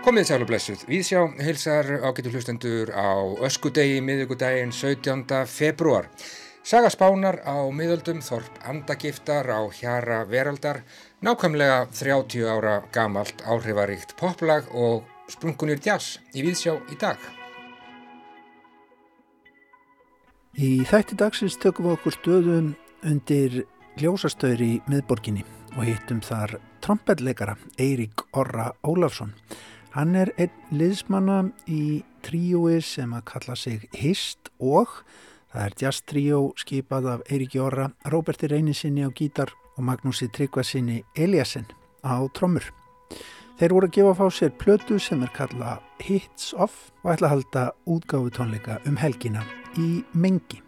Komið sæl og blessuð. Við sjá hilsar ágætu hlustendur á öskudegi miðugudaginn 17. februar. Saga spánar á miðöldum Þorp Andagiftar á Hjara Veraldar, nákvæmlega 30 ára gamalt áhrifaríkt poplag og sprungunir jazz í Víðsjá í dag. Í þætti dagsins tökum við okkur stöðum undir ljósastöður í miðborginni og hittum þar trompetleikara Eirík Orra Ólafsson. Hann er einn liðsmanna í tríói sem að kalla sig Hist og það er jazz tríó skipað af Eiríki Orra, Róberti Reynisinni á gítar og Magnúsi Tryggvasinni Eliasson á trommur. Þeir voru að gefa fá sér plötu sem er kalla Hits Off og ætla að halda útgáfi tónleika um helgina í Mengi.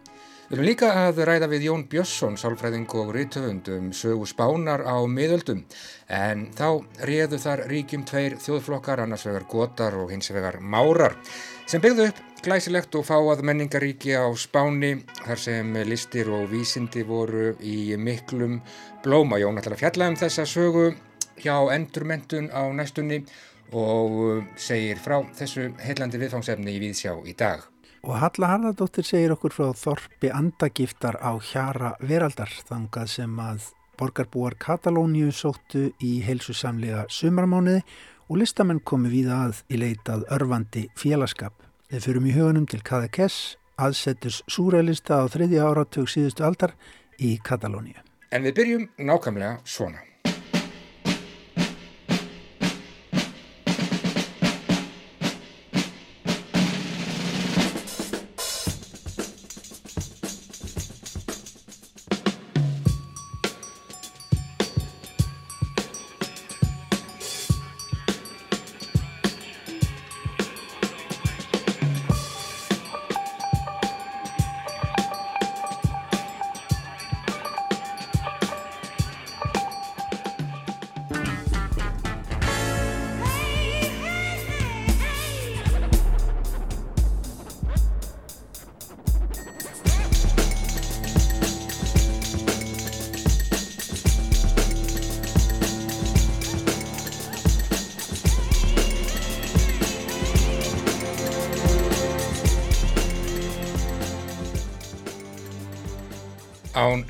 Við erum líka að ræða við Jón Björnsson, sálfræðing og rítöfund um sögu spánar á miðöldum en þá réðu þar ríkjum tveir þjóðflokkar, annars vegar gotar og hins vegar márar sem byggðu upp glæsilegt og fáað menningaríki á spáni þar sem listir og vísindi voru í miklum blóma. Jón ætlar að fjalla um þessa sögu hjá endurmentun á næstunni og segir frá þessu heillandi viðfangsefni í Víðsjá í dag. Og Halla Harðardóttir segir okkur frá Þorpi andagiftar á Hjara Veraldar þangað sem að borgarbúar Katalóniu sóttu í heilsusamlega sumarmániði og listamenn komi við að í leitað örfandi félagskap. Við fyrum í hugunum til Kadakess, aðsetturs súrælista á þriðja áratug síðustu aldar í Katalóniu. En við byrjum nákvæmlega svona.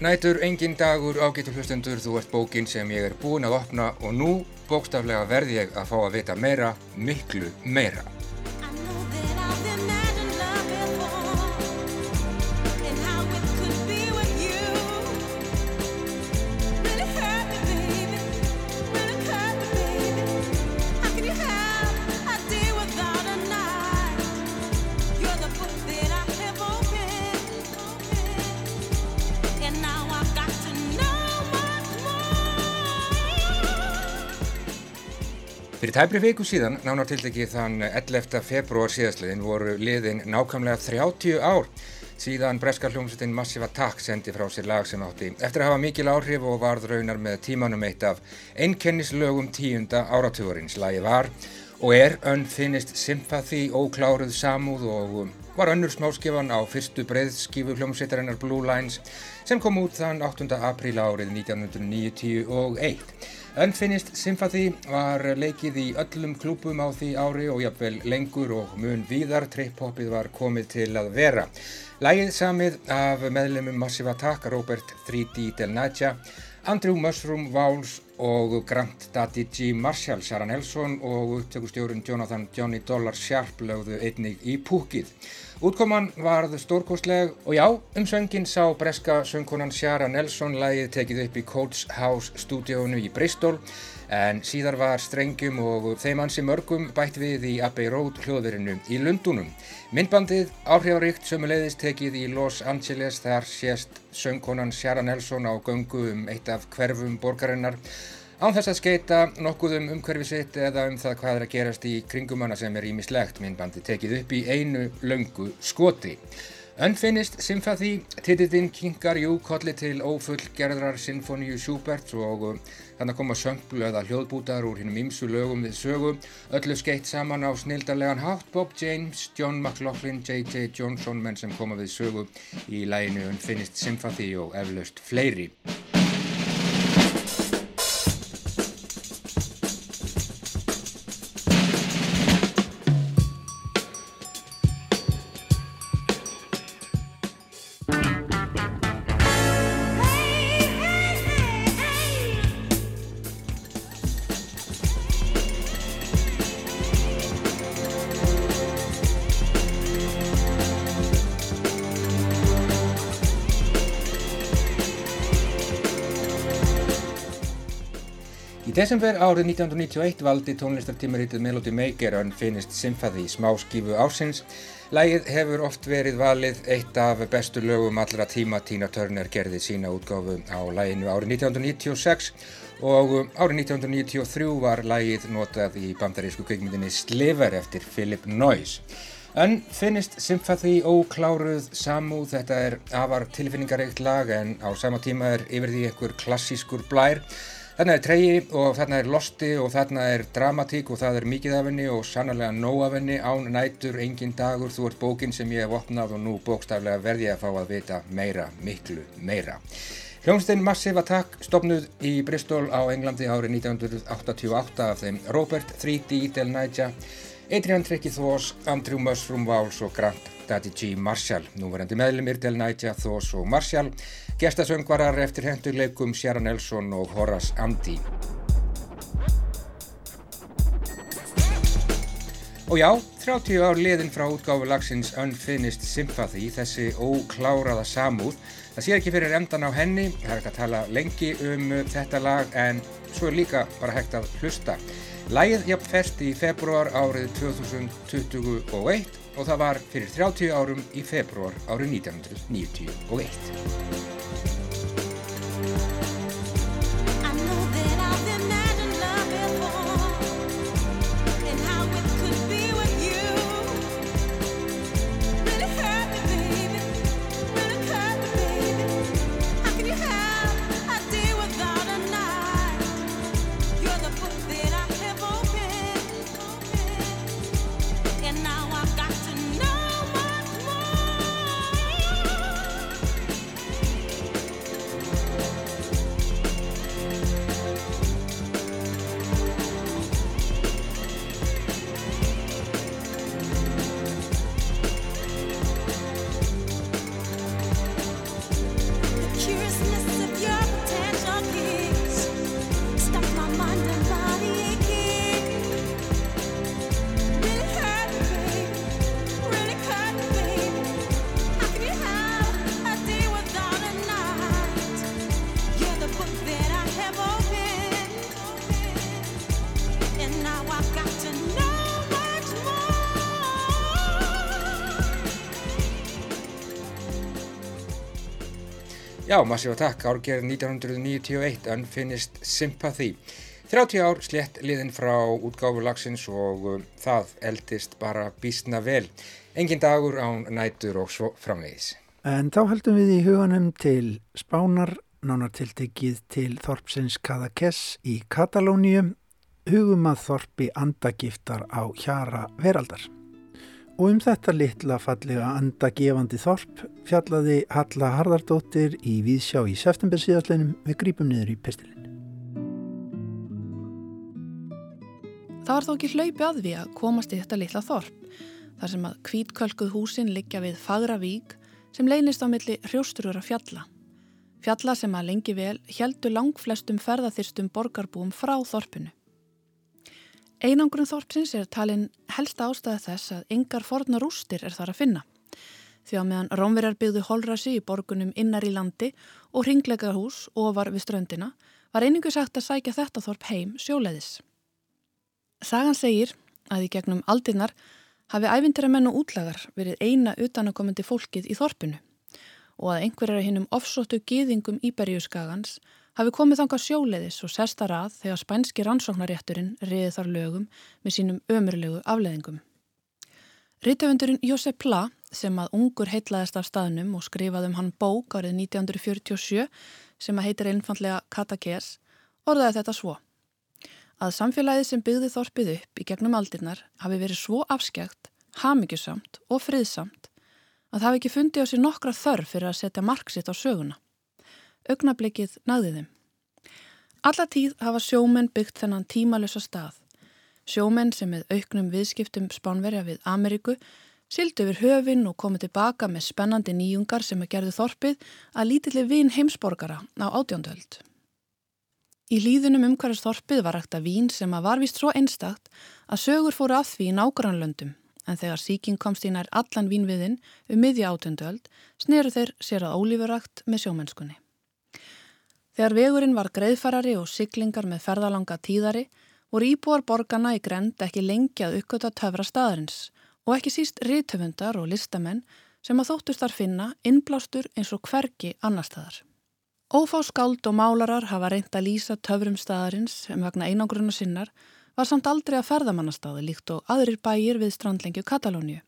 Nætur engin dagur ágættu hlustendur, þú ert bókin sem ég er búin að opna og nú bókstaflega verði ég að fá að vita meira, miklu meira. Fyrir tæmri viku síðan, nánar tildegi þann 11. februar síðastliðin, voru liðin nákvæmlega 30 ár síðan breska hljómsveitin Massive Attack sendi frá sér lag sem átti eftir að hafa mikil áhrif og varð raunar með tímanum eitt af einnkennislögum tíunda áratugurins. Lagi var og er Unfinished Sympathy, ókláruð samúð og var önnur smáskifan á fyrstu breyðskifu hljómsveitarinnar Blue Lines sem kom út þann 8. apríl árið 1991. Unfinished Sympathy var leikið í öllum klúpum á því ári og jafnvel lengur og mun víðar trip-hopið var komið til að vera. Lægið samið af meðlemum Massive Attack, Robert 3D Del Naja, Andrew Mushroom Vowles og Grant Daddy G. Marshall, Sharon Helson og upptökustjórun Jonathan Johnny Dollar Sharp lögðu einnig í púkið. Útkoman varð stórkostleg og já, um söngin sá breska söngkonan Sjara Nelson lægið tekið upp í Coates House stúdíónu í Bristol en síðar var strengjum og þeim ansi mörgum bætt við í Abbey Road hljóðverinu í Lundunum. Myndbandið áhrifaríkt sömuleiðist tekið í Los Angeles þar sést söngkonan Sjara Nelson á göngu um eitt af hverfum borgarinnar án þess að skeita nokkuð um umhverfi sitt eða um það hvað er að gerast í kringumanna sem er ímislegt myndbandi tekið upp í einu löngu skoti. Unfinished Sympathy, titillinn kingar jú kolli til ófullgerðrar sinfoníu Schubert og uh, þannig koma sönglu eða hljóðbútar úr hinnum ymsu lögum við sögu, öllu skeitt saman á snildarlegan hátt Bob James, John McLaughlin, J.J. Johnson menn sem koma við sögu í læginu Unfinished Sympathy og eflaust fleiri. Desember árið 1991 valdi tónlistartímaritið Melody Maker Unfinished Symphony smáskífu ársins. Lægið hefur oft verið valið eitt af bestu lögum allra tíma Tina Turner gerði sína útgáfu á læginu árið 1996 og árið 1993 var lægið notað í bandarísku kveikmyndinni Sliver eftir Philip Noyce. Unfinished Sympathy ókláruð samúð, þetta er afar tilfinningareikt lag en á sama tíma er yfir því einhver klassískur blær. Þarna er treyji og þarna er losti og þarna er dramatík og það er mikið af henni og sannlega nóg af henni án nætur, engin dagur, þú ert bókin sem ég hef opnað og nú bókstaflega verði ég að fá að vita meira, miklu meira. Hljómsdinn Massive Attack stopnuð í Bristol á Englandi árið 1988 af þeim Robert 3D Del Naja Adrian Tricky Thors, Andrew Mushroom Walls og Grant Daddy G. Marshall. Núverandi meðlumir Del Naja, Thors og Marshall. Gestasöngvarar eftir hendurleikum Sharon Nelson og Horace Andy. Og já, 30 ár liðin frá útgáfu lagsins Unfinished Sympathy, þessi ókláraða samúð. Það sé ekki fyrir endan á henni, það er hægt að tala lengi um þetta lag en svo er líka bara hægt að hlusta. Lægið jafn fest í februar árið 2021 og það var fyrir 30 árum í februar árið 1991. Já, massífa takk, árgerð 1991, Unfinished Sympathy. 30 ár slett liðin frá útgáfu lagsins og um, það eldist bara bísna vel. Engin dagur án nætur og svo framvegis. En þá heldum við í huganum til Spánar, nánartiltekið til Þorpsins Kadakess í Katalóníu, hugum að Þorpi andagiftar á hjara veraldar. Og um þetta litla fallega andagefandi þorp fjallaði Halla Harðardóttir í Víðsjá í september síðastleinum við grípum niður í pistilinn. Það var þó ekki hlaupi að við að komast í þetta litla þorp, þar sem að kvítkölkuð húsin liggja við fagra vík sem leynist á milli hrjósturur að fjalla. Fjalla sem að lengi vel heldur langflestum ferðarþyrstum borgarbúum frá þorpinu. Einangrun Þorpsins er talin helsta ástæða þess að yngar forna rústir er þar að finna. Því að meðan Rómverjar byggðu holrasi í borgunum innar í landi og ringleika hús ofar við ströndina var einingu sagt að sækja þetta Þorp heim sjóleðis. Sagan segir að í gegnum aldinnar hafi ævindira menn og útlagar verið eina utanakomandi fólkið í Þorpinu og að einhverjar hinnum ofsóttu gýðingum Íberjúskagans hafi komið þanga sjóleiðis og sesta rað þegar spænski rannsóknarétturinn riði þar lögum með sínum ömurlegu afleðingum. Rítöfundurinn Jósef Pla, sem að ungur heitlaðist af staðnum og skrifaðum hann bók árið 1947 sem að heitir einfallega Katakers, orðaði þetta svo. Að samfélagið sem byggði þorpið upp í gegnum aldirnar hafi verið svo afskjagt, hamingjusamt og friðsamt að það hafi ekki fundið á sér nokkra þörf fyrir að setja marksitt á söguna augnablikið náði þeim. Alla tíð hafa sjómenn byggt þennan tímalösa stað. Sjómenn sem með auknum viðskiptum spánverja við Ameríku sildu yfir höfin og komið tilbaka með spennandi nýjungar sem að gerðu þorpið að lítilli vin heimsborgara á átjóndöld. Í líðunum umhverjast þorpið var ekta vín sem að var vist svo einstakt að sögur fóru af því í nágrannlöndum en þegar síking komst í nær allan vínviðin um miðja átjóndöld sneru þeir sér að ólífurakt með sjómennskunni. Þegar vegurinn var greiðfarari og siglingar með ferðalanga tíðari voru íbúar borgarna í grend ekki lengi að uppgöta töfra staðarins og ekki síst rítöfundar og listamenn sem að þóttust þar finna innblástur eins og hverki annar staðar. Ófá skáld og málarar hafa reynd að lýsa töfrum staðarins sem vegna einangrunna sinnar var samt aldrei að ferðamannastaði líkt og aðrir bæir við strandlengju Katalóniu.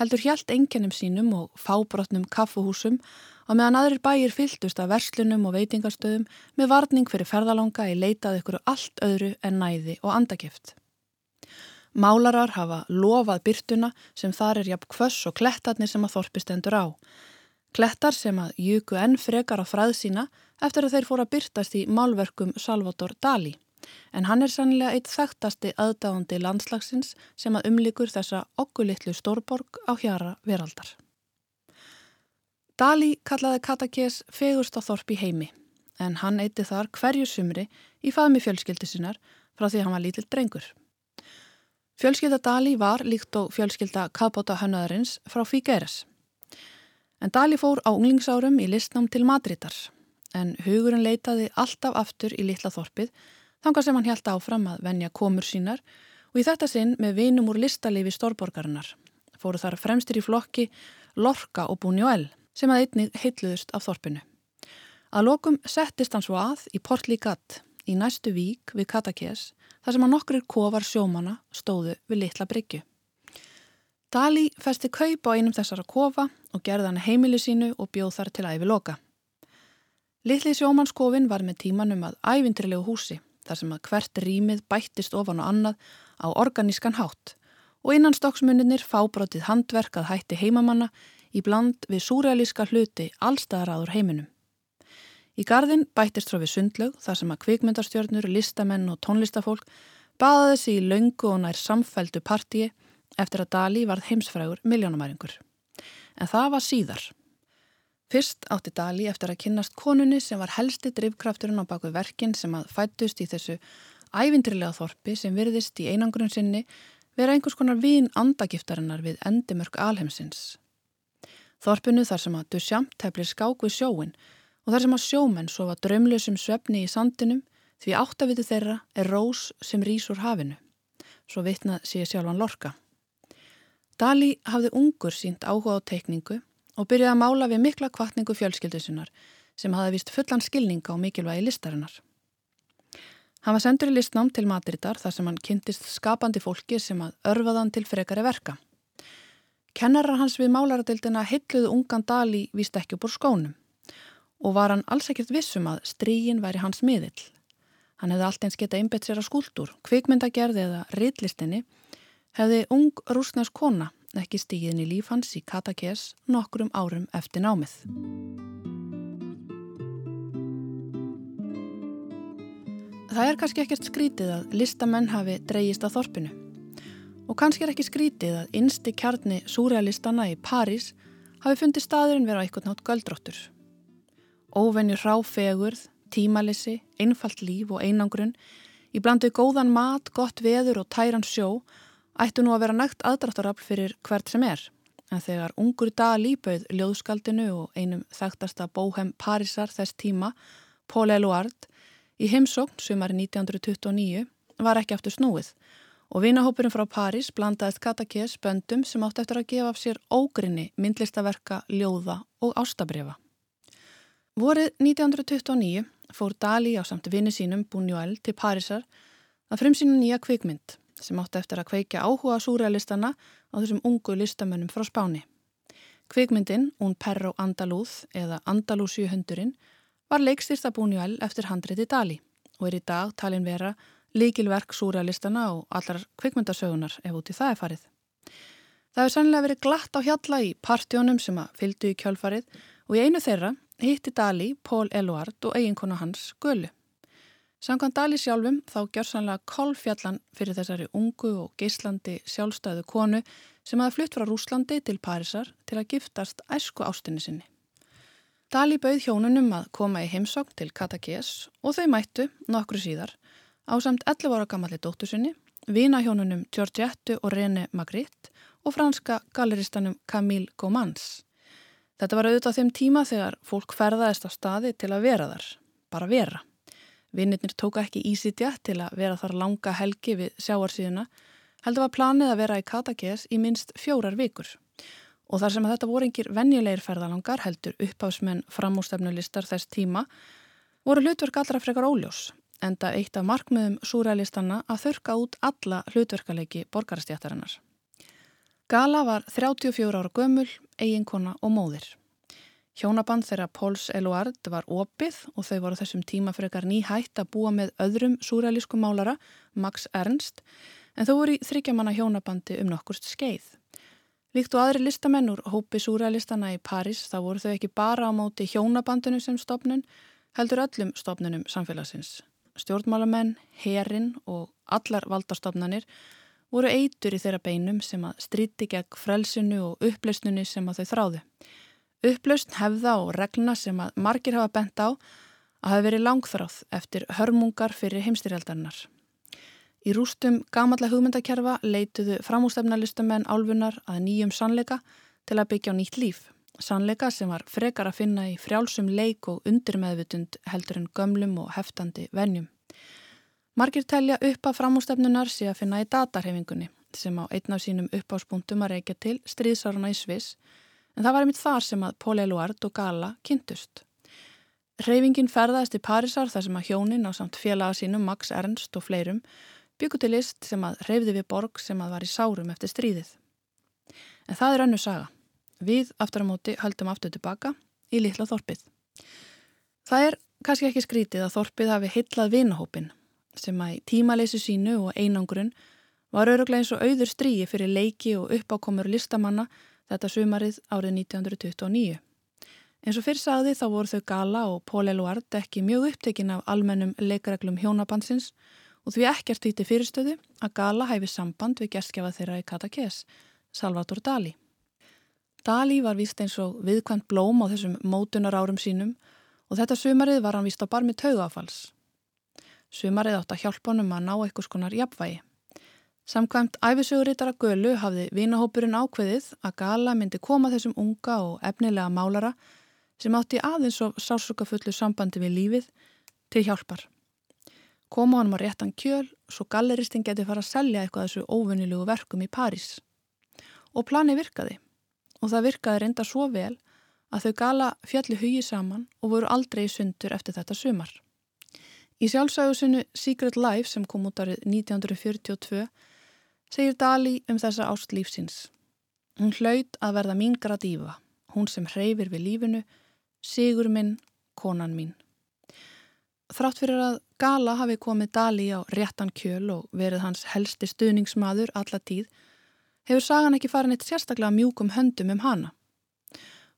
Heldur hjælt enginnum sínum og fábrotnum kaffuhúsum og meðan aðrir bæir fyltust af verslunum og veitingastöðum með varning fyrir ferðalanga í leitað ykkur allt öðru en næði og andagift. Málarar hafa lofað byrtuna sem þar er jafn kvöss og klettarnir sem að þorpistendur á. Klettar sem að jöku enn frekar á fræð sína eftir að þeir fóra byrtast í málverkum Salvador Dali. En hann er sannlega eitt þekktasti aðdáðandi landslagsins sem að umlikur þessa okkulitlu stórborg á hjara veraldar. Dali kallaði Katakés fegurst á þorp í heimi en hann eitti þar hverju sumri í faðmi fjölskyldi sinnar frá því hann var lítill drengur. Fjölskylda Dali var líkt og fjölskylda Kabota Hönnaðarins frá Figueres. En Dali fór á unglingsárum í listnám til Madridar en hugurinn leitaði alltaf aftur í litla þorpið þangar sem hann held áfram að venja komur sínar og í þetta sinn með vinum úr listalifi stórborgarinnar fóru þar fremstir í flokki Lorca og Buñuel sem að einnig heitluðust af þorpinu. Að lokum settist hann svo að í Port Ligat í næstu vík við Katakés þar sem að nokkrir kofar sjómana stóðu við litla bryggju. Dali festi kaup á einum þessara kofa og gerði hann heimilu sínu og bjóð þar til æfi loka. Litli sjómannskofin var með tímanum að ævindrilegu húsi þar sem að hvert rýmið bættist ofan og annað á organískan hátt og innan stokksmuninir fábrotið handverk að hætti heimamanna í bland við súrealíska hluti allstaðaráður heiminum. Í gardin bættist frá við sundlaug þar sem að kvikmyndarstjörnur, listamenn og tónlistafólk baðaði sig í laungu og nær samfældu partíi eftir að Dali varð heimsfrægur miljónamæringur. En það var síðar. Fyrst átti Dali eftir að kynnast konunni sem var helsti drivkrafturinn á baku verkin sem að fættust í þessu ævindrilega þorpi sem virðist í einangrun sinni vera einhvers konar vín andagiftarinnar við endimörk alheimsins. Þorpinu þar sem að Duchamp teflir skák við sjóin og þar sem að sjómenn sofa drömlausum svefni í sandinum því áttavitu þeirra er rós sem rýs úr hafinu. Svo vitnað sé sjálfan Lorca. Dali hafði ungur sínt áhuga á teikningu og byrjaði að mála við mikla kvartningu fjölskyldusunar sem hafði vist fullan skilninga á mikilvægi listarinnar. Hann var sendur í listnám til Madridar þar sem hann kynntist skapandi fólki sem að örfaðan til frekari verka. Kennarar hans við málaradildina heitluðu ungan Dali víst ekki upp úr skónum og var hann alls ekkert vissum að strígin væri hans miðill. Hann hefði allt eins geta einbett sér á skúldur, kvikmyndagerði eða riðlistinni hefði ung rúsnars kona ekki stíðin í líf hans í Katakés nokkrum árum eftir námið. Það er kannski ekkert skrítið að listamenn hafi dreyjist á þorpinu. Og kannski er ekki skrítið að innsti kjarni súrealistana í París hafi fundið staðurinn vera eitthvað nátt göldróttur. Óvenju ráfegurð, tímalissi, einfalt líf og einangrun, í blandu góðan mat, gott veður og tæran sjó, ættu nú að vera nægt aðdráttarafl fyrir hvert sem er. En þegar ungur dag líbauð ljóðskaldinu og einum þekktasta bóhem Parísar þess tíma, Paul Eluard, í heimsókn sumari 1929 var ekki aftur snúið og vinahópurinn frá París blandaðist Katakés böndum sem átt eftir að gefa af sér ógrinni myndlistaverka, ljóða og ástabrifa. Vorið 1929 fór Dali á samt vini sínum Buñuel til Parísar að frimsýna nýja kvikmynd sem átt eftir að kveikja áhuga súrealistana á þessum ungu listamönnum frá Spáni. Kvikmyndin, Un Perro Andalúð eða Andalúsju hundurinn, var leikstýrsta Buñuel eftir handriti Dali og er í dag talin vera líkilverk súrealistana og allar kvikmyndasögunar ef út í það er farið. Það hefur sannlega verið glatt á hjalla í partjónum sem að fyldu í kjálfarið og í einu þeirra hitti Dali, Pól Eluard og eiginkona hans Gölu. Samkvæmt Dali sjálfum þá gjör sannlega kolfjallan fyrir þessari ungu og geislandi sjálfstæðu konu sem hafa flutt frá Rúslandi til Parísar til að giftast æsku ástinni sinni. Dali bauð hjónunum að koma í heimsókn til Katakés og þau mættu nokkru síðar á samt 11 ára gammalli dóttusinni, vinahjónunum Giorgettu og René Magritte og franska galleristanum Camille Gaumans. Þetta var auðvitað þeim tíma þegar fólk ferðaðist á staði til að vera þar. bara vera. Vinnirnir tóka ekki ísitja til að vera þar langa helgi við sjáarsíðuna, heldur var planið að vera í Katakes í minst fjórar vikur. Og þar sem að þetta voru engir venjulegir ferðalangar heldur uppáðsmenn framústefnulistar þess tíma, voru hlutverk allra frekar óljós, enda eitt af markmiðum súrælistanna að þurka út alla hlutverkaleiki borgarstjættarinnar. Gala var 34 ára gömul, eiginkona og móðir. Hjónaband þeirra Póls Eluard var opið og þau voru þessum tíma frekar nýhætt að búa með öðrum súrælísku málara, Max Ernst, en þau voru í þryggjamanna hjónabandi um nokkurst skeið. Líkt og aðri listamenn úr hópi súrælistana í París þá voru þau ekki bara á móti hjónabandinu sem stopnun, heldur öllum stopnunum samfélagsins. Stjórnmálamenn, herin og allar valdarstopnanir voru eitur í þeirra beinum sem að stríti gegn frelsinu og uppleysnunni sem að þau þráðu. Upplausn hefða og regluna sem að margir hafa bent á að hafa verið langþráð eftir hörmungar fyrir heimstyrjaldarinnar. Í rústum gamallega hugmyndakerfa leituðu framústefnalistamenn álfunar að nýjum sannleika til að byggja nýtt líf. Sannleika sem var frekar að finna í frjálsum leik og undirmeðvutund heldur en gömlum og heftandi venjum. Margir telja upp að framústefnunar sé að finna í datarhefingunni sem á einn af sínum uppáspunktum að reykja til stríðsáruna í Sviss en það var einmitt þar sem að Póli Eluard og Gala kynntust. Reyfingin ferðaðist í Parísar þar sem að hjónin á samt félaga sínum Max Ernst og fleirum byggu til list sem að reyfði við borg sem að var í sárum eftir stríðið. En það er önnu saga. Við aftur á móti höldum aftur tilbaka í litla þorpið. Það er kannski ekki skrítið að þorpið hafi hillað vinahópin sem að tímaleysi sínu og einangrun var öruglega eins og auður stríi fyrir leiki og uppákomur listamanna þetta sumarið árið 1929. Eins og fyrr sagði þá voru þau Gala og Paul Eluard ekki mjög upptekinn af almennum leikareglum hjónabansins og því ekkert íti fyrirstöðu að Gala hæfi samband við gestgjafa þeirra í Katakes, Salvador Dali. Dali var vist eins og viðkvæmt blóm á þessum mótunar árum sínum og þetta sumarið var hann vist á barmi taugafals Sumarið átt að hjálpa honum að ná eitthvað skonar jafnvægi. Samkvæmt æfisögurítara Gölu hafði vinahópurinn ákveðið að Gala myndi koma þessum unga og efnilega málara sem átti aðeins og sásukafullu sambandi við lífið til hjálpar. Koma honum á réttan kjöl svo galleristinn geti fara að selja eitthvað þessu óvinnilegu verkum í París. Og plani virkaði og það virkaði reynda svo vel að þau Gala fjalli hugi saman og voru aldrei sundur eftir þetta sumar. Í sjálfsægusinu Secret Life sem kom út árið 1942 segir Dali um þessa ást lífsins. Hún hlaut að verða mín gradífa, hún sem hreyfir við lífinu, sigur minn, konan mín. Þrátt fyrir að Gala hafi komið Dali á réttan kjöl og verið hans helsti stuðningsmaður alla tíð, hefur sagan ekki farin eitt sérstaklega mjúkum höndum um hana.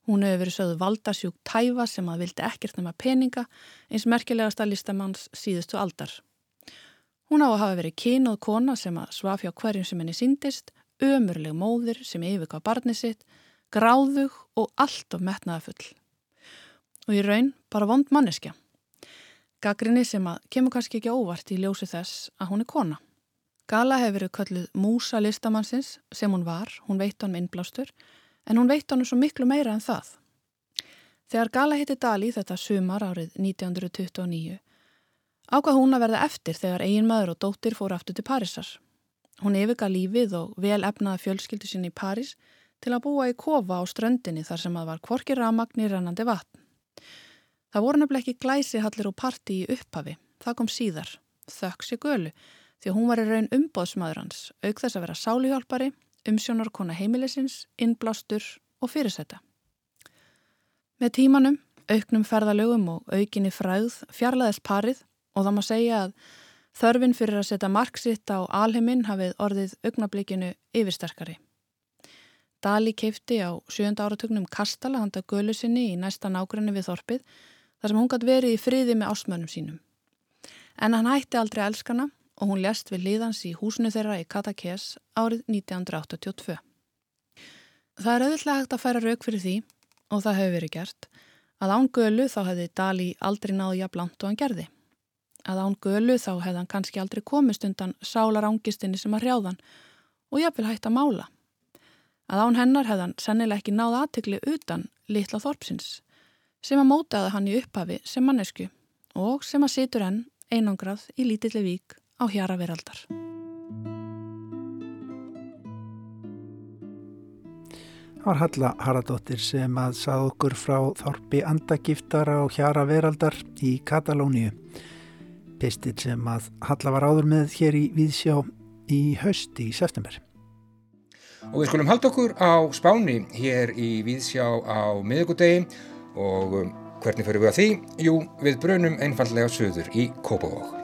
Hún hefur verið sögðu valdasjúk tæfa sem að vildi ekkert nema peninga eins merkilegasta listamanns síðustu aldar. Hún á að hafa verið kynuð kona sem að svafja hverjum sem henni síndist, ömurleg móðir sem yfirka barni sitt, gráðug og allt of metnaða full. Og í raun bara vond manneskja. Gagrinni sem að kemur kannski ekki óvart í ljósi þess að hún er kona. Gala hefur verið kölluð músa listamannsins sem hún var, hún veit hann innblástur, en hún veit hann svo miklu meira en það. Þegar Gala hitti Dali þetta sumar árið 1929 ákvað hún að verða eftir þegar eigin maður og dóttir fór aftur til Parísar. Hún yfirga lífið og vel efnaða fjölskyldu sinni í París til að búa í kofa á ströndinni þar sem að var kvorki ramagnir rannandi vatn. Það voru nefnileg ekki glæsihallir og parti í upphafi, það kom síðar, þökks í gölu, því að hún var í raun umbóðsmaður hans, auk þess að vera sálihjálpari umsjónarkona heimilisins, innblástur og fyrirsetta. Með tímanum, auknum ferðalögum og aukinni fræð fjarlæðist parið og það má segja að þörfin fyrir að setja marksitt á alheiminn hafið orðið augnablikinu yfirsterkari. Dali keipti á sjönda áratugnum Kastala handa gölu sinni í næsta nákrenni við Þorpið þar sem hún gætt verið í friði með ásmönum sínum. En hann hætti aldrei elskana og hún lest við liðans í húsinu þeirra í Katakes árið 1982. Það er auðvitað hægt að færa rauk fyrir því, og það hefur verið gert, að án gölu þá hefði Dali aldrei náðu jafn langt og hann gerði. Að án gölu þá hefði hann kannski aldrei komist undan sálarangistinni sem að hrjáðan og jafnvel hægt að mála. Að án hennar hefði hann sennileg ekki náðu aðtegli utan litla þorpsins sem að mótaði hann í upphafi sem mannesku og sem að situr enn einangrað í lítilli vík á hjara veraldar. Það var Halla Haradóttir sem að sað okkur frá þorpi andagiftar á hjara veraldar í Katalóníu. Pistil sem að Halla var áður með hér í Víðsjá í höst í september. Og við skulum halda okkur á spáni hér í Víðsjá á miðugudegi og um, hvernig fyrir við að því? Jú, við brunum einfallega söður í Kópavók.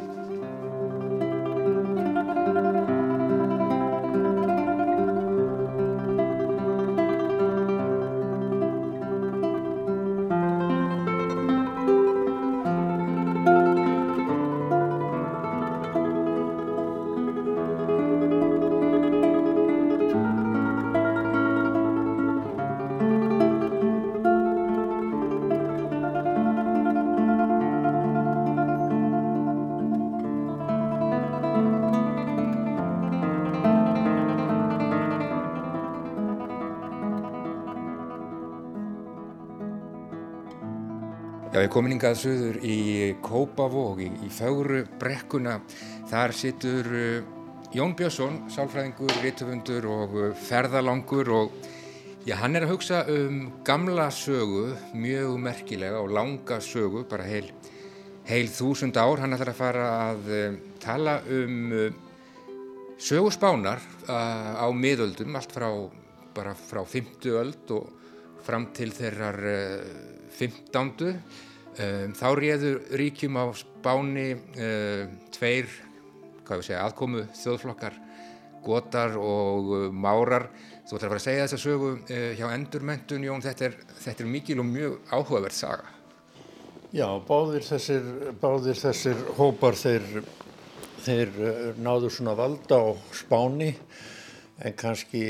Já, ég komin ingað söður í Kópavóg, í, í Fögru brekkuna. Þar situr uh, Jón Björnsson, sálfræðingur, rítufundur og uh, ferðalangur og já, hann er að hugsa um gamla sögu, mjög merkilega og langa sögu, bara heil, heil þúsund ár. Hann ætlar að fara að uh, tala um sögu spánar á miðöldum, allt frá, bara frá 50 öld og fram til þeirrar 15. Um, þá réður ríkjum á spáni uh, tveir segja, aðkomu þjóðflokkar, gotar og uh, márar. Þú ætlar að fara að segja þessa sögu uh, hjá endurmentun, Jón, þetta er, þetta er mikil og mjög áhugavert saga. Já, báðir þessir, báðir þessir hópar þeir, þeir náðu svona valda á spáni en kannski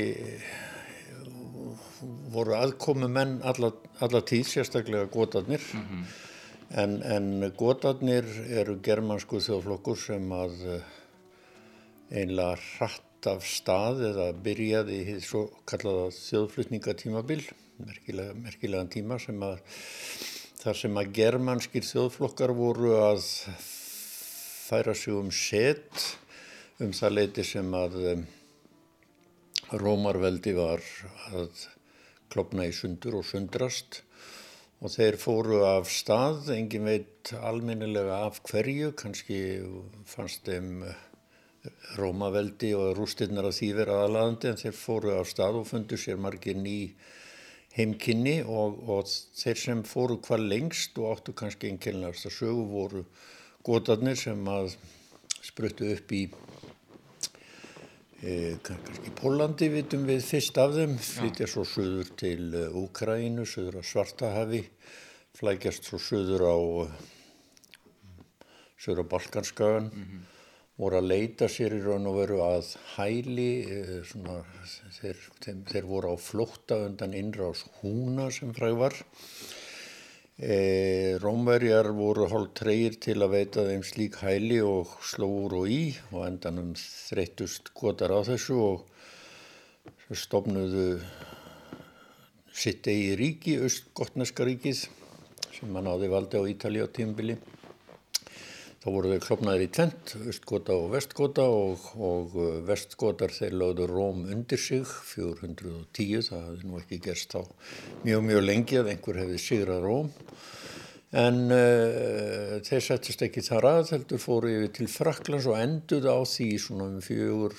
voru aðkomu menn alla, alla tíð, sérstaklega gotarnir. Mm -hmm. En, en gotarnir eru germansku þjóðflokkur sem að einlega hratt af stað eða byrjaði í svo kallaða þjóðflutningatímabil, merkilega, merkilegan tíma sem að þar sem að germanskir þjóðflokkar voru að færa sig um set um það leiti sem að Rómarveldi var að klopna í sundur og sundrast og þeir fóru af stað, engin veit alminnilega af hverju, kannski fannst þeim Rómaveldi og rústirnar af því verið aðalagandi en þeir fóru af stað og fundu sér margir ný heimkynni og, og þeir sem fóru hvað lengst og áttu kannski einnkjörnlegast að sögu voru gotarnir sem að spruttu upp í E, kannski Pólandi vitum við fyrst af þeim, flytja svo söður til Úkrænu, söður á Svartahafi, flækjast svo söður á, söður á Balkanskagan, mm -hmm. voru að leita sér í raun og veru að hæli, svona, þeir, þeir, þeir voru á flótta undan innrás húna sem fræg var. E, Rómverjar voru hálf treyir til að veita þeim slík hæli og slóur og í og endanum þreytust gotar á þessu og stofnuðu sitt eigi ríki, Östgotneska ríkið sem mann áði valdi á Ítali á tímbili. Þá voru þau klopnaðir í tvent, Östgota og Vestgota og, og Vestgotar þeir lögðu Róm undir sig 410, það hefði nú ekki gerst þá mjög mjög lengi að einhver hefði sigrað Róm. En uh, þeir settist ekki þar að, heldur fóru yfir til Fraklands og enduð á því svona um fjögur,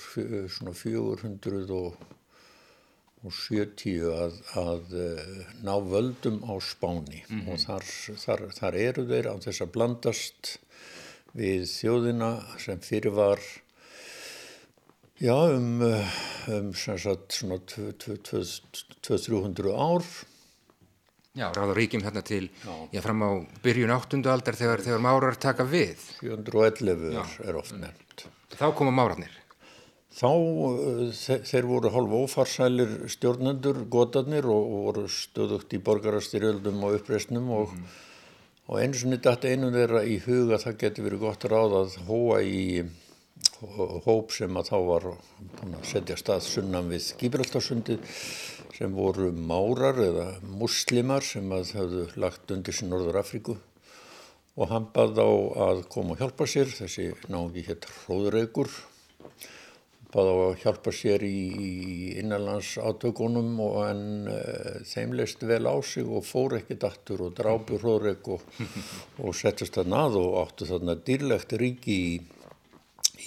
svona 470 að, að uh, ná völdum á Spáni mm -hmm. og þar, þar, þar eru þeir á þess að blandast við þjóðina sem fyrir var já, um, um sagt, svona 200-300 ár. Já, ráður ríkjum hérna til, já, já fram á byrjun 8. aldar þegar, þegar márar taka við. 411 já. er oft nefnt. Þá koma márarnir. Þá, þeir voru hálf ófarsælir stjórnendur, gotarnir og, og voru stöðugt í borgarastyrjöldum og uppreysnum og mm og einu sinni dætt einu þeirra í huga það getur verið gott ráð að hóa í hóp sem að þá var að setja stað sunnan við Gibraltarsundi sem voru márar eða muslimar sem að hafðu lagt undir sér Norður Afríku og hann bað á að koma og hjálpa sér, þessi náði hétt Hróðreikur, bað á að hjálpa sér í, í innanlands átökunum og en uh, þeim leist vel á sig og fór ekki dættur og drápur Hróðreik og, og settist það nað og áttu þarna dýrlegt ríki í,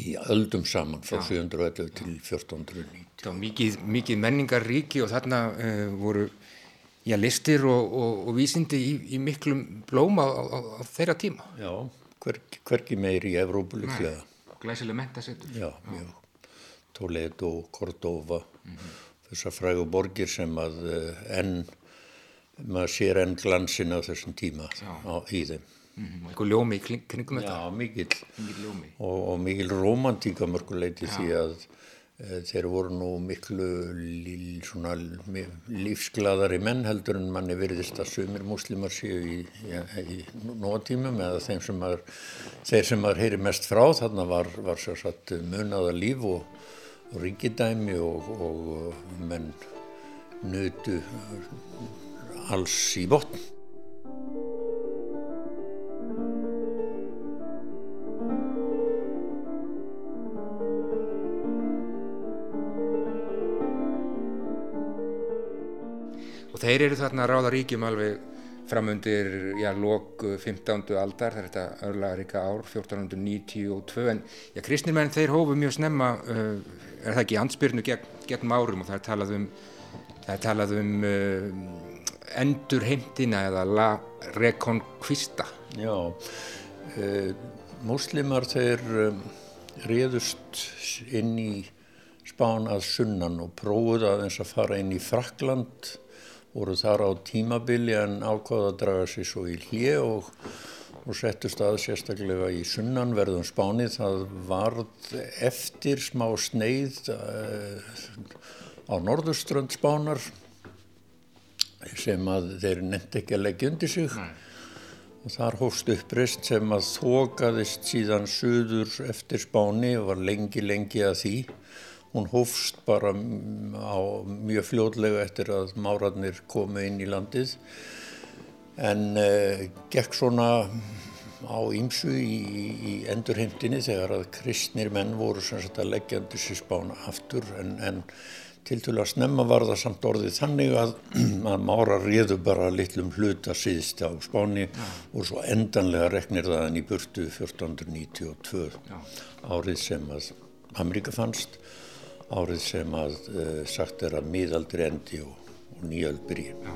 í öldum saman frá 711 til 1490. Það var mikið, mikið menningarríki og þarna uh, voru já, listir og, og, og vísindi í, í miklum blóma á, á, á þeirra tíma. Já, hver, hverki meir í Evrópu líklega. Glæsileg mentasettur. Já, já. Toledo, Cordova, mm -hmm. þessar frægu borgir sem að uh, enn, maður sér enn glansin á þessum tíma á, í þeim. Mm -hmm. Eitthvað ljómi í kringum þetta? Já, mikil. Mikil ljómi. Og, og mikil romantíka mörguleiti því að uh, þeir voru nú miklu lí, svona, lífsgladari menn heldur en manni virðist að sumir muslimar séu í, í, í nótímum eða þeim sem maður, þeir sem maður heyri mest frá þarna var, var sér satt munaða líf og og ríkidæmi og, og menn nötu alls í botn. Þeir eru þarna að ráða ríkjum alveg framundir, já, lok 15. aldar, það er þetta örlaðaríka ár, 1492, en já, kristnirmenn þeir hófu mjög snemma, uh, er það ekki ansbyrnu gegn, gegn árum og það er talað um, það er talað um uh, endur heimtina eða la reconquista. Já, uh, múslimar þeir réðust inn í spán að sunnan og prófuð aðeins að fara inn í Frakland voru þar á tímabili en ákvaða að draga sér svo í hlje og, og settu stað sérstaklega í sunnanverðum spáni. Það varð eftir smá sneið uh, á norðurströnd spánar sem að þeir nefndi ekki að leggja undir sig. Nei. Og þar hófst uppreist sem að þókaðist síðan suður eftir spáni og var lengi lengi að því Hún hófst bara á mjög fljóðlega eftir að márarnir komu inn í landið en uh, gekk svona á ímsu í, í endurheimtinni þegar að kristnir menn voru sagt, að leggja undir sér spána aftur en, en til til að snemma var það samt orðið þannig að, að márar réðu bara litlum hluta síðst á spáni Já. og svo endanlega reknir það en í burtu 1492 Já. árið sem að Ameríka fannst árið sem að uh, sagt er að miðaldri endi og, og nýjöld byrji. Já.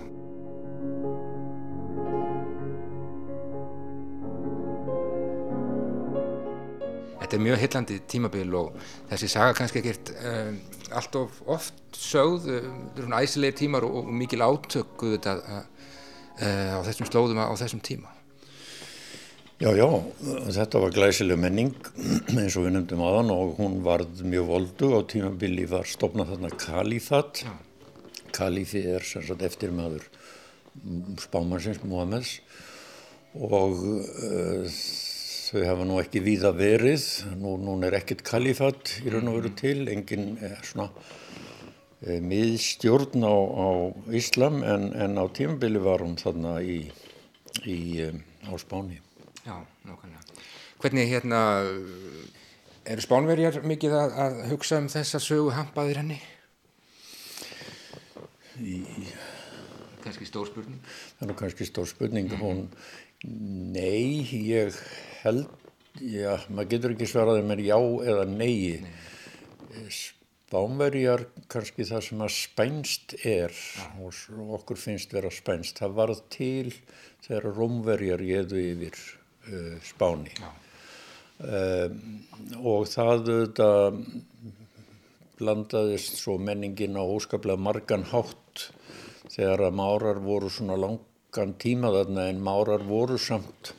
Þetta er mjög hillandi tímabil og þessi saga kannski ekkert um, allt of oft sögð, þetta er svona æsilegir tímar og, og mikil átökkuð þetta uh, á þessum slóðum á þessum tíma. Já, já, þetta var glæsileg menning eins og við nefndum aðan og hún varð mjög voldu á tímabili var stopnað þarna kalífat. Kalífi er sannsagt eftir maður spámansins Mohameds og uh, þau hafa nú ekki víða verið, nú, nú er ekkert kalífat í raun og veru til, engin er svona uh, miðstjórn á, á Íslam en, en á tímabili var hún þarna í, í, um, á Spáni. Já, nákvæmlega. Hvernig hérna, eru spánverjar mikið að, að hugsa um þessa sögu hampaðir henni? Í... Kanski stór spurning? Það er kannski stór spurning. Mm. Hún, nei, ég held, já, maður getur ekki svaraði með já eða nei. nei. Spánverjar, kannski það sem að spænst er ja. og okkur finnst vera spænst, það varð til þegar rómverjar geðu yfir Spáni uh, og það þetta blandaðist svo menningin á óskaplega margan hátt þegar að márar voru svona langan tíma þarna en márar voru samt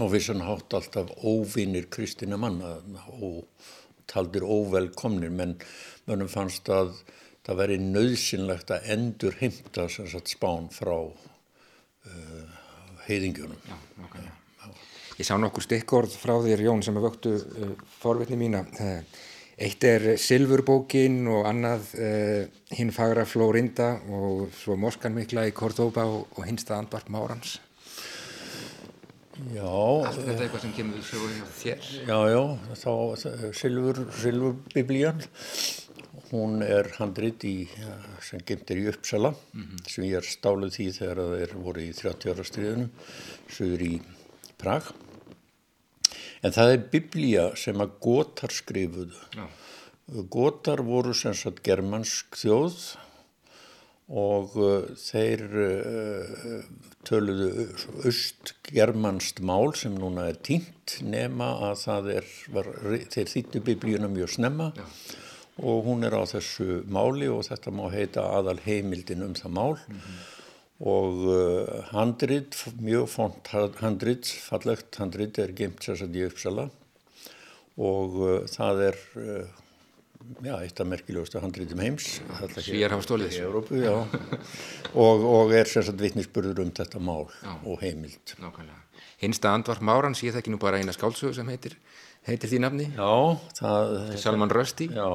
og vissan hátt alltaf óvinnir kristina manna og taldir óvelkomnir menn mönnum fannst að það veri nöðsynlegt að endur heimta spán frá uh, heiðingjunum. Já, okay. Ég sá nokkur stikkorð frá þér Jón sem að vöktu uh, forvitni mína. Eitt er Silfurbókin og annað uh, hinn fagra Flórinda og svo Moskan mikla í Kordoba og, og hinsta andvart Márans. Já. Allt þetta eitthvað sem kemur svo hjá þér? Já, já, þá Silfur, Silfur biblían, hún er handrit í, sem gemtir í Uppsala, mm -hmm. sem ég er stáluð því þegar þeir voru í 30 ára stríðinu, sögur í Prag. En það er biblía sem að gotar skrifuðu. Já. Gotar voru sem sagt germansk þjóð og uh, þeir uh, töluðu austgermanst mál sem núna er tínt nema að er, var, þeir þýttu biblíuna mjög snemma Já. og hún er á þessu máli og þetta má heita aðal heimildin um það mál mm -hmm. Og uh, handrit, mjög font handrit, fallegt handrit er geimt sérstaklega í Uppsala. Og uh, það er uh, já, eitt af merkilegustu handrítum heims. Svíjar hafa stólið þessu. Og, og er sérstaklega vittnisspurður um þetta mál já. og heimild. Hinsta andvarp Máran sé það ekki nú bara eina skálsögu sem heitir heitir því nafni? Já það, Salman Rösti Já,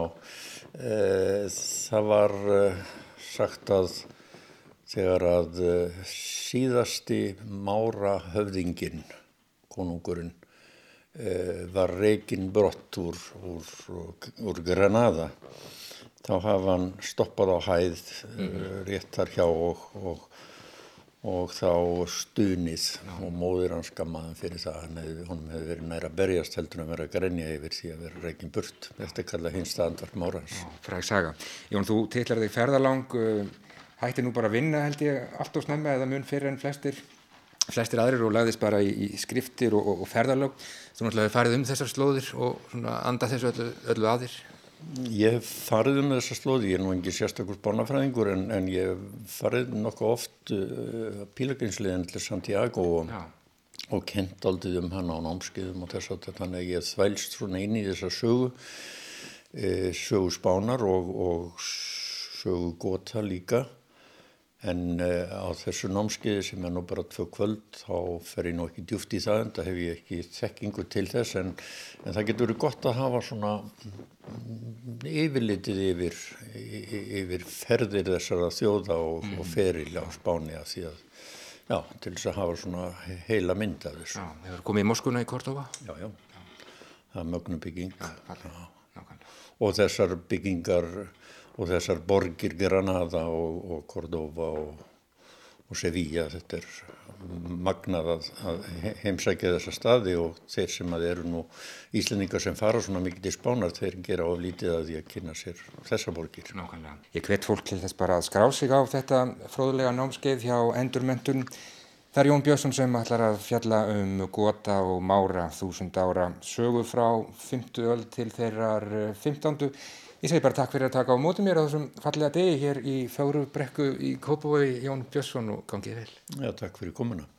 það var sagt að þegar að e, síðasti Mára höfðingin konungurinn Eh, var reygin brott úr, úr, úr Granada þá hafa hann stoppað á hæð mm. réttar hjá og, og, og þá stunið ja. og móður hans skammaðan fyrir það hann hefði, hefði verið næra að berjast heldur að vera að grenja yfir því að vera reygin burt þetta er kallað hins staðandvart mórans Fræk saga. Jón, þú tillar þig ferðalang eh, hætti nú bara að vinna held ég allt og snemma eða mun fyrir enn flestir. Flestir aðrir og lagðist bara í, í skriftir og, og, og ferðarlög þú náttúrulega farið um þessar slóðir og anda þessu öllu, öllu aðir Ég farið um þessar slóði ég er nú engi sérstakur bánafræðingur en, en ég farið nokkuð oft uh, pílaginsliðin til Santiago og, og kent aldrei um hann á námskiðum og þess að þannig að ég þvælst svona inn í þessa sögu uh, sögu spánar og sögu gota líka En uh, á þessu námskiði sem er nú bara tvö kvöld þá fer ég nú ekki djúft í það en það hef ég ekki þekkingu til þess en, en það getur verið gott að hafa svona yfirlitið yfir, yfir ferðir þessara þjóða og, mm. og feril á spáni að því að já, til þess að hafa svona heila mynd af þessu. Já, hefur komið í Moskuna í Kortova? Já, já, já. það er mögnubygging og þessar byggingar og þessar borgir Granada og, og Cordova og, og Sevilla þetta er magnað að, að heimsækja þessa staði og þeir sem að eru nú íslendingar sem fara svona mikið til spánar þeir gera oflítið að því að kynna sér þessa borgir. Nákvæmlega. Ég hvet fólk til þess bara að skrá sig á þetta fróðulega námskeið hjá endurmentun. Það er Jón Björnsson sem ætlar að fjalla um gota og mára þúsund ára sögu frá 50 öll til þeirrar 15. Ég segi bara takk fyrir að taka á mótið mér á þessum fallega degi hér í Fárubrekku í Kópavói, Jón Björnsson og gangið vel. Já, takk fyrir komuna.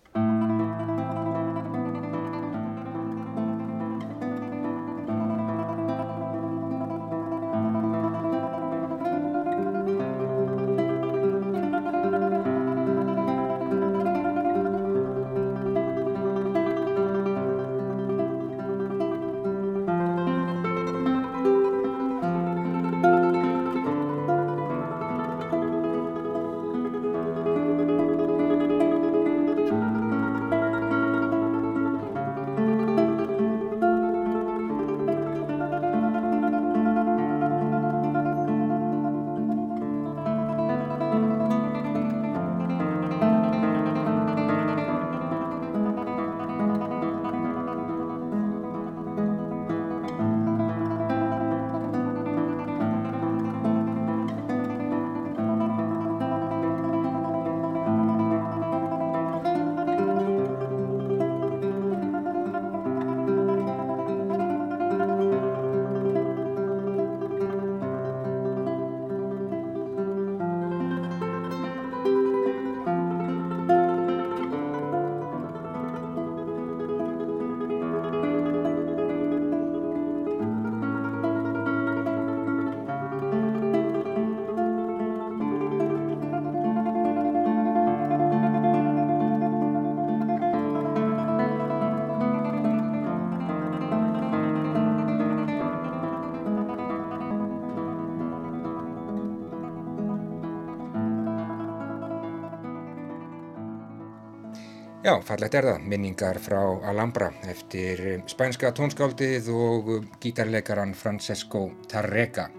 Já, fallegt er það, minningar frá Alhambra eftir spænska tónskáldið og gítarleikaran Francesco Tarrega.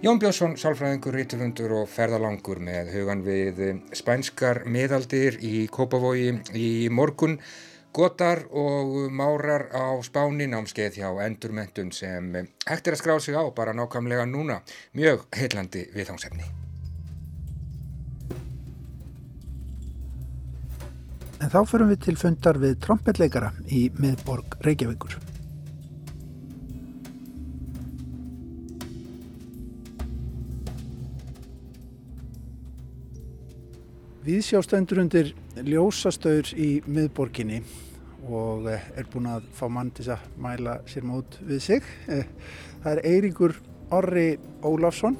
Jón Björnsson, sálfræðingur, rítufundur og ferðalangur með hugan við spænskar miðaldir í Kópavogi í morgun, gotar og márar á spáni námskeið hjá endurmentun sem hægt er að skrá sig á bara nákvæmlega núna. Mjög heillandi viðhámsefni. En þá förum við til fundar við trompetleikara í miðborg Reykjavíkur. Við sjástendur undir ljósastaur í miðborginni og eh, er búin að fá mann til að mæla sér mót við sig. Eh, það er Eiríkur Orri Ólafsson,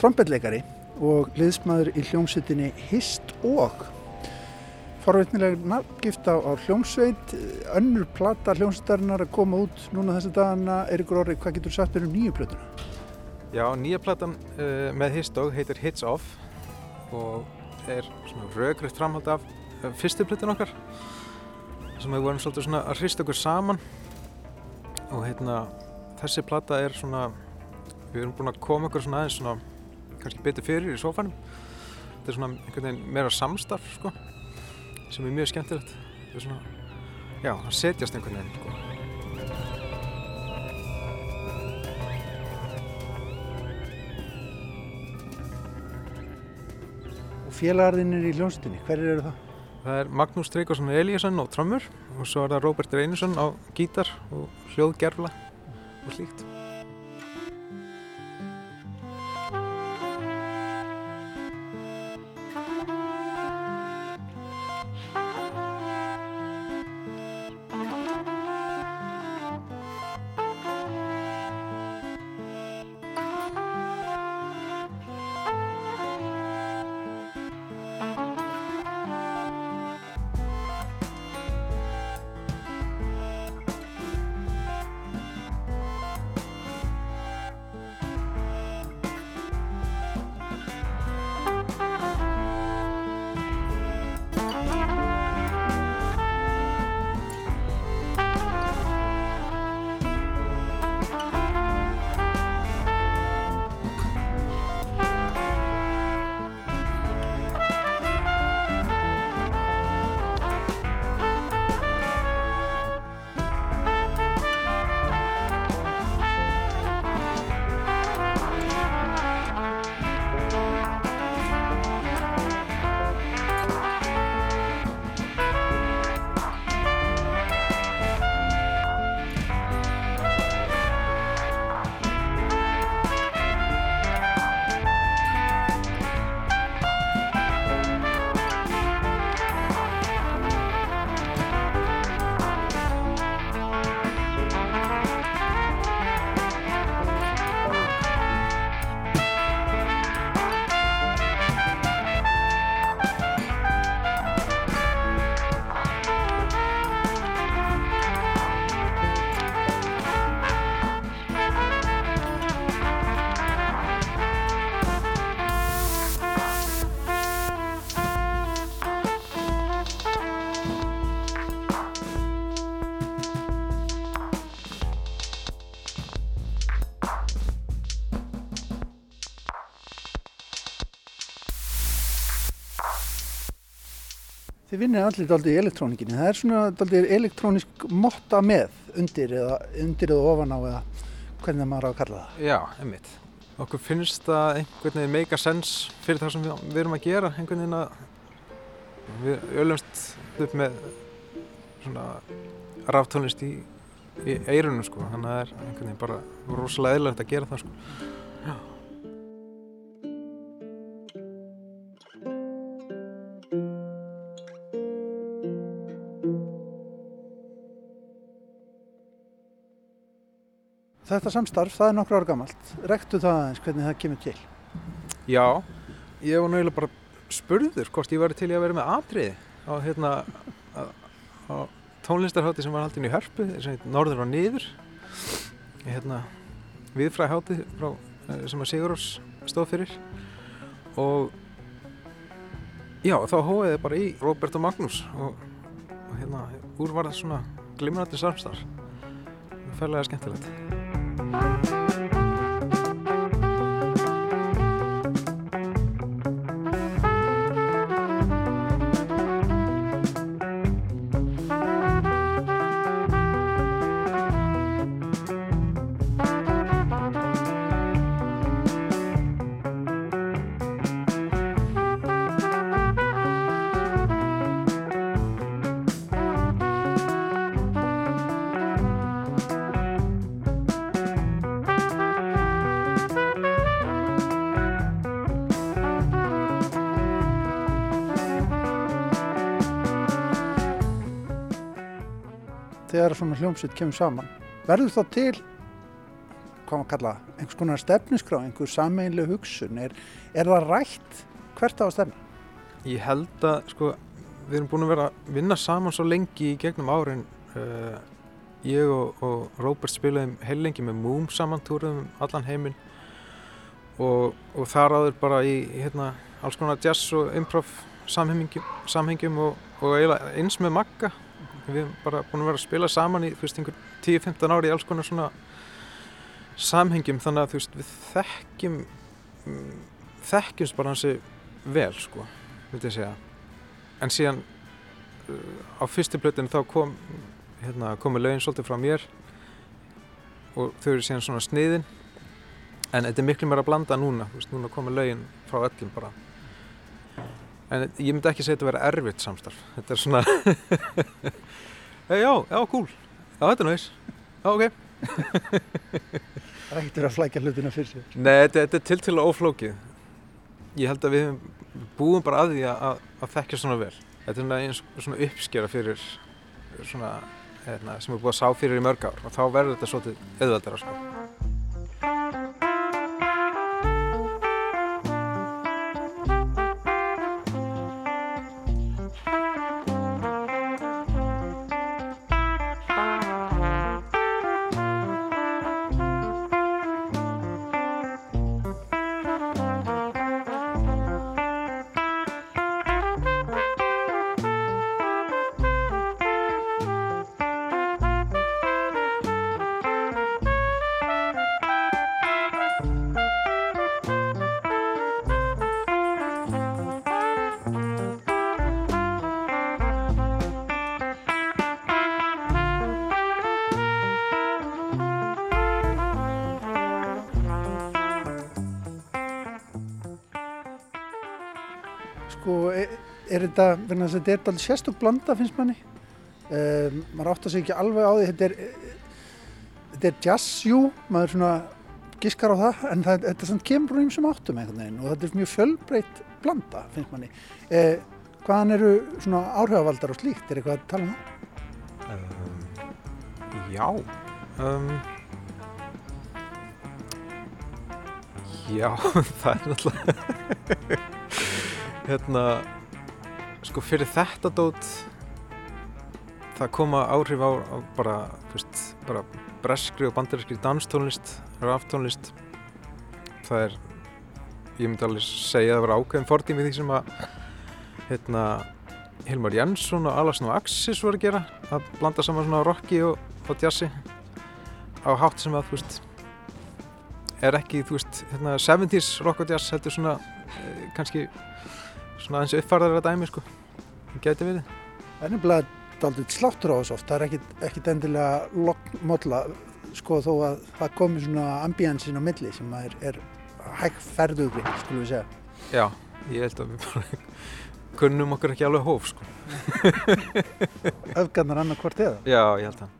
trompetleikari og liðsmaður í hljómsveitinni Hist og forveitnileg nafngift á, á hljómsveit, önnur plata hljómsveitarinnar að koma út núna þessi dagana. Erikur Orri, hvað getur sagt um nýju plötuna? Já, nýja platan uh, með Histog heitir Hits Off og er svona raugrið framhald af uh, fyrstu plötun okkar sem við vorum svolítið svona að hrista okkur saman og hérna þessi plata er svona við erum búin að koma okkur svona aðeins svona kannski betur fyrir í sofanum þetta er svona einhvern veginn meira samstarf sko sem er mjög skemmtilegt það er svona, já, það setjast einhvern veginn sko. Og félagarðinir í hljómsveitinni, hverjir eru það? Það er Magnús Treykvarsson Elíasson á trömmur og svo er það Róbert Reynisson á gítar og hljóðgerfla og slíkt Þið vinnir allir daldi í elektrónikinni. Það er svona daldi elektrónisk motta með undir eða, undir eða ofan á eða hvernig maður á að kalla það. Já, einmitt. Okkur finnst það einhvern veginn make a sense fyrir það sem við, við erum að gera. Einhvern veginn að við ölumst upp með svona ráftónlist í, í eirunum sko. Þannig að það er einhvern veginn bara rosalega eðlert að gera það sko. Já. Þetta samstarf, það er nokkru ára gammalt. Rektu það aðeins hvernig það kemur til? Já, ég var náttúrulega bara spurður hvort ég var til að vera með atriði á, hérna, á, á tónlistarhátti sem var haldin í Hörpu, norður og niður. Hérna, viðfræðhátti sem að Sigurðars stóð fyrir og já, þá hóði ég bara í Róbert og Magnús og og hérna úr var það svona glimrandi samstarf færlega skemmtilegt þegar svona hljómsveit kemur saman. Verður þá til hvað maður kalla, einhvers konar stefniskrá einhver sameinlega hugsun? Er, er það rætt hvert á að stefna? Ég held að sko við erum búin að vera að vinna saman svo lengi í gegnum árin. Uh, ég og, og Róbert spilaðum heil lengi með Moom saman túruðum um allan heiminn. Og, og þar áður bara í hérna, alls konar jazz og improv samhengjum, og, og eins með Magga við erum bara búin að vera að spila saman í 10-15 ári í alls konar svona samhengjum. Þannig að þú veist við þekkjum þekkjumst bara hansi vel sko, vildi ég segja. En síðan uh, á fyrstu blötinu þá kom hérna, komi lögin svolítið frá mér og þau eru síðan svona sniðin. En þetta er miklu meira að blanda núna veist, núna komi lögin frá öllum bara en ég myndi ekki segja þetta að vera erfitt samstarf. Þetta er svona hey, já, já, cool. Já, þetta er næst, já, ok. Það er ekkert verið að flækja hlutina fyrir sig Nei, þetta, þetta er til til að óflókið. Ég held að við búum bara að því að, að þekkja svona vel. Þetta er eins svona uppskera fyrir svona, hérna, sem er búið að sá fyrir í mörg ár. Og þá verður þetta svolítið auðveldara sko. Sko, er, þetta, verðan þess að þetta er alveg sérstök blanda finnst manni. Um, maður átt að segja ekki alveg á því þetta er, þetta er jazz, jú maður svona giskar á það en það, þetta samt kemur úr einsum áttum einhvern veginn og þetta er mjög fjölbreytt blanda finnst manni. Eh, hvaðan eru svona áhrifavaldar og slíkt? Er eitthvað að tala um það? Um, já um, Já, það er náttúrulega hérna sko fyrir þetta dót það koma áhrif á, á bara, veist, bara breskri og bandarískri danstónlist raftónlist. Það er, ég myndi alveg segja að það var ákveðin fordými því sem að hérna Hilmar Jensson og Alasn og Axis voru að gera að blanda saman svona rocki og, og jazzi á hátt sem að þú veist er ekki, þú veist, hérna 70's rock og jazz heldur svona eh, kannski svona aðeins uppfærðara dæmi sko, geti verið Það er nefnilega daldið sláttur á þessu oft, það er ekkit endilega lokkmódla sko þó að það komi svona ambíansin á milli sem er, er hægferðugri, skulum við segja. Já, ég held að við bara kunnum okkur ekki alveg hóf sko. Öfgarnar annað hvort eða? Já, ég held að.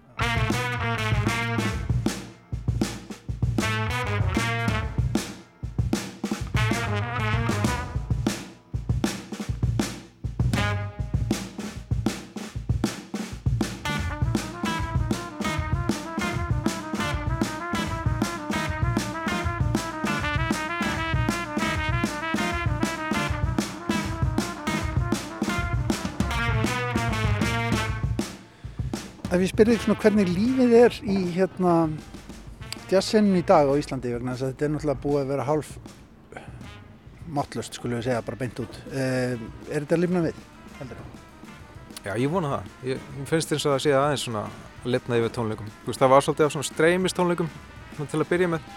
Ef ég spyrði svona hvernig lífið er í hérna jazzinu í dag á Íslandi vegna þess að þetta er náttúrulega búið að vera hálf mátlust skulum við segja bara beint út. Uh, er þetta lífna við? Heldur? Já, ég vona það. Ég finnst eins og það sé aðeins svona lefnaði við tónleikum. Veist, það var svolítið af svona streymis tónleikum til að byrja með.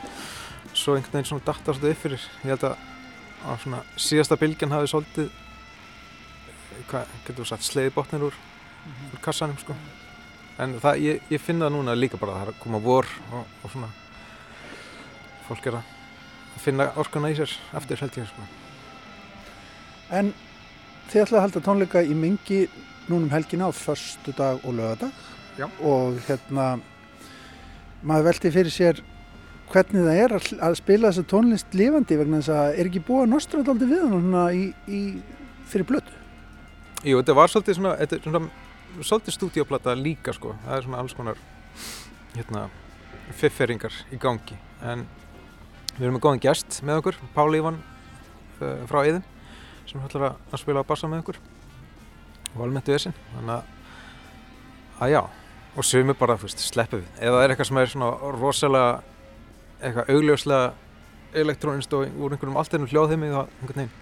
Svo einhvern veginn svona datta svolítið upp fyrir. Ég held að, að svona síðasta bylgjan hafi svolítið, hvað getur þú sagt, sleiði botnir úr, -hmm. úr kassanum sko. En það, ég, ég finna það núna líka bara að það er að koma vor og, og svona fólk er að finna orkana í sér eftir held ég sko. En þið ætlaði að halda tónleika í mingi núnum helgina á förstu dag og lögadag Já. og hérna maður velti fyrir sér hvernig það er að spila þessa tónlist lifandi vegna þess að er ekki búið að nostra aldrei við hann í, í fyrir blötu Jú, þetta var svolítið svona, þetta er svona svolítið stúdíoplata líka sko. Það er svona alls konar hérna, fifferingar í gangi. En við erum með góðan gæst með okkur Pál Ívan uh, frá Eðin sem ætlar að spila á bassa með okkur. Og almennt við þessin þannig að, að já. Og sumir bara, þú veist, sleppu við. Eða það er eitthvað sem er svona rosalega eitthvað augljóslega elektrónist og úr einhverjum alltaf hljóðheimi þá einhvern veginn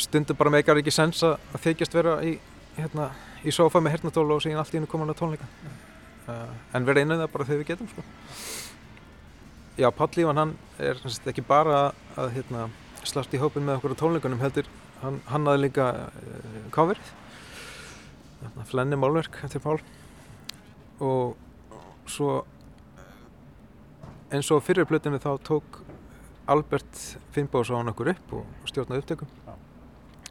stundum bara meikar ekki sens að þykjast vera í, hérna, í sofa með hernatóla og síðan allt í hennu koman að tónleika. Uh, en við reynum það bara þegar við getum sko. Já, Páll Lífan hann er sagt, ekki bara að, hérna, slást í hópin með okkur á tónleikunum heldur hann, hann aði líka uh, káverið flenni málverk eftir Pál. Og svo eins og fyrir plötinu þá tók Albert Finnbóðsson okkur upp og stjórnaði upptökum.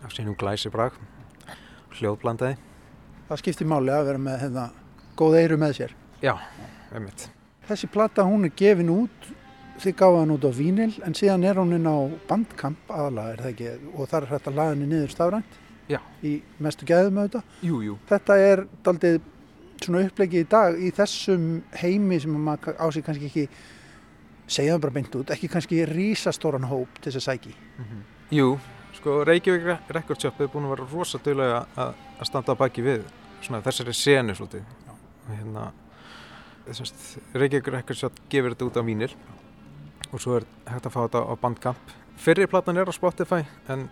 Af sínum glæsi brag hljóðblandaði. Það skiptir máli að vera með hérna, góð eiru með sér. Já, einmitt. Þessi platta hún er gefin út þið gáða hann út á vínil en síðan er hún inn á bandkamp aðalega er það ekki? Og þar er hægt að laga henni niður stafrænt? Já. í mestu gæðum auðvitað? Jú, jú. Þetta er daldið svona upplegið í dag í þessum heimi sem maður á sig kannski ekki segja það bara beint út, ekki kannski rísastóran hóp til þess að sæki mm -hmm. Jú, sko Reykjavík Record Shop hefur búin að vera rosadögulega að, að standa baki við svona þessari senu svolítið. Hérna Reykjavík Record Shop gefur þetta út á vínil og svo er hægt að fá þetta á bandkamp Fyrirplatan er á Spotify en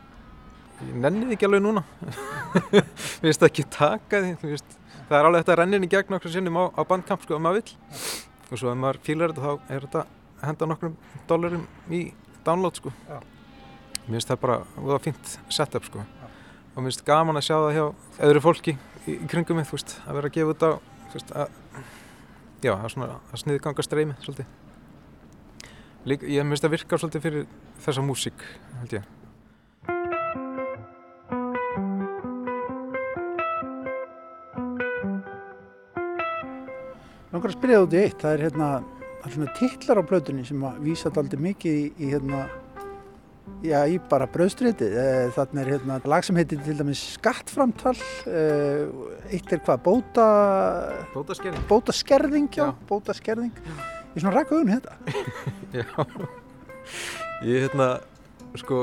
ég nenni því ekki alveg núna. Við veist ekki taka því veist, það er alveg þetta að rennin í gegn okkur sinnum á, á bandkamp sko ef maður vill. Og svo ef maður fílar þetta þá er þetta henda nokkrum dólarum í download sko. Já. Mér finnst það bara, það var fint setup sko. Já. og mér finnst gaman að sjá það hjá öðru fólki í, í kringum mig, þú veist, að vera að gefa út á þú veist, að já, er svona að sniði ganga streymi svolítið. Líka, ég finnst það virka svolítið fyrir þessa músík, held ég. Langar að spyrja það út í eitt, það er hérna það er svona titlar á blöðunni sem að vísa þetta aldrei mikið í, í hérna já, í bara bröðstrétið þannig er hérna lag sem heitir til dæmis skattframtal. Eitt er hvað, bóta bótaskerðing, bótaskerðing já, já. bótaskerðing. Ég er svona ræk auðvun hérna. Já, ég hérna sko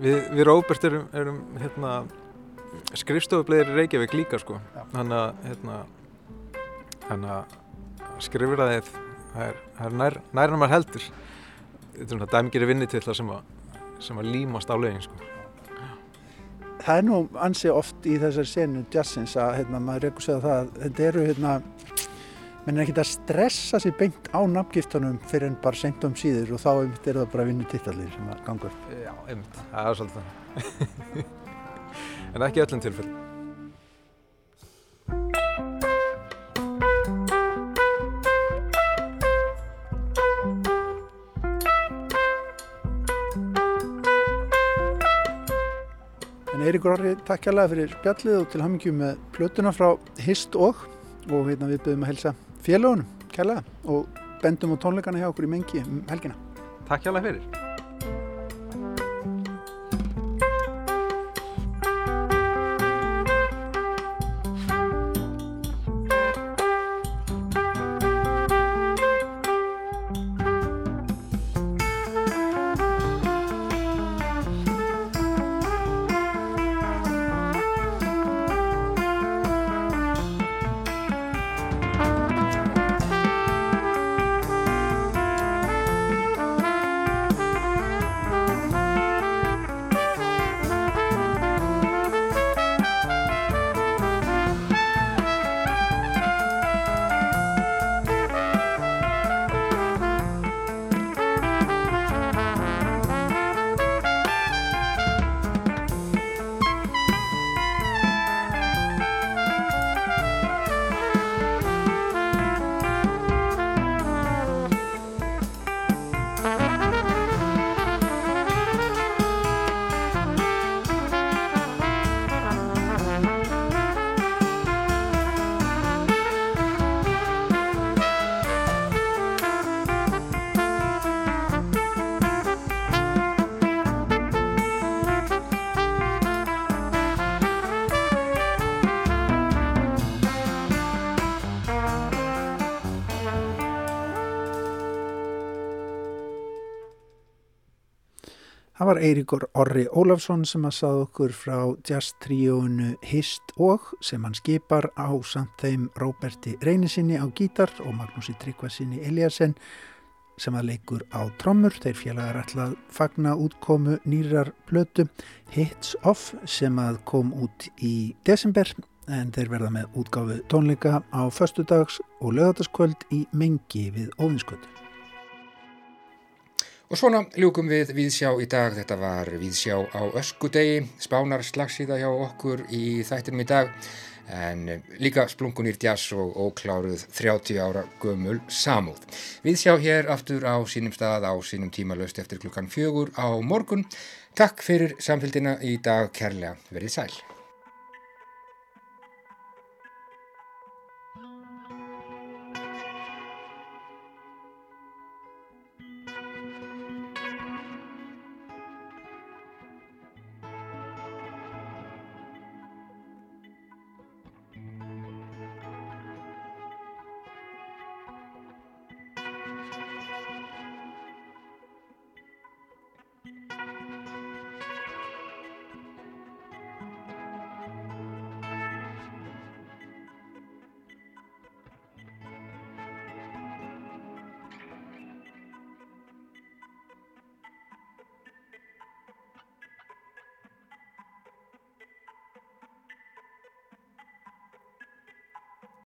við, við Róbert erum, erum hérna skrifstofubleðir í Reykjavík líka sko. Þannig að hérna þannig að skrifraðið það er, það er nær, nærna maður heldur. Þetta er svona dæmgeri vinnitvillar sem, sem að límast á lögin sko. Það er nú ansið oft í þessari senu jazzins að hérna, maður reykur segja það að þetta eru hérna menn er ekki að stressa sér beint á nafngiftunum fyrir en bara senkt um síður og þá einmitt er það bara vinnutittallir sem að ganga upp. Já, einmitt, það er svolítið en ekki öllum tilfell Eiríkur Orri, takk kærlega fyrir spjallið og til hamingjum með plötuna frá Hist og og hérna við byrjum að helsa félagunum kærlega og bendum á tónleikana hjá okkur í mengi um helgina. Takk kærlega fyrir. Það var Eiríkur Orri Ólafsson sem að sað okkur frá jazz-tríónu Hist og sem hann skipar á samt þeim Róberti Reynisinni á gítar og Magnúsi Tryggvasinni Eliasson sem að leikur á trommur. Þeir félagar ætlað fagna útkomu nýrar blötu Hits Off sem að kom út í desember en þeir verða með útgáfu tónleika á förstudags og lögataskvöld í mengi við Óvinskötu. Og svona ljúkum við Víðsjá í dag. Þetta var Víðsjá á öskudegi, spánar slagsíða hjá okkur í þættinum í dag. En líka splungunir jazz og ókláruð 30 ára gömul samúð. Víðsjá hér aftur á sínum stað á sínum tíma löst eftir klukkan fjögur á morgun. Takk fyrir samfélgina í dag kærlega. Verið sæl.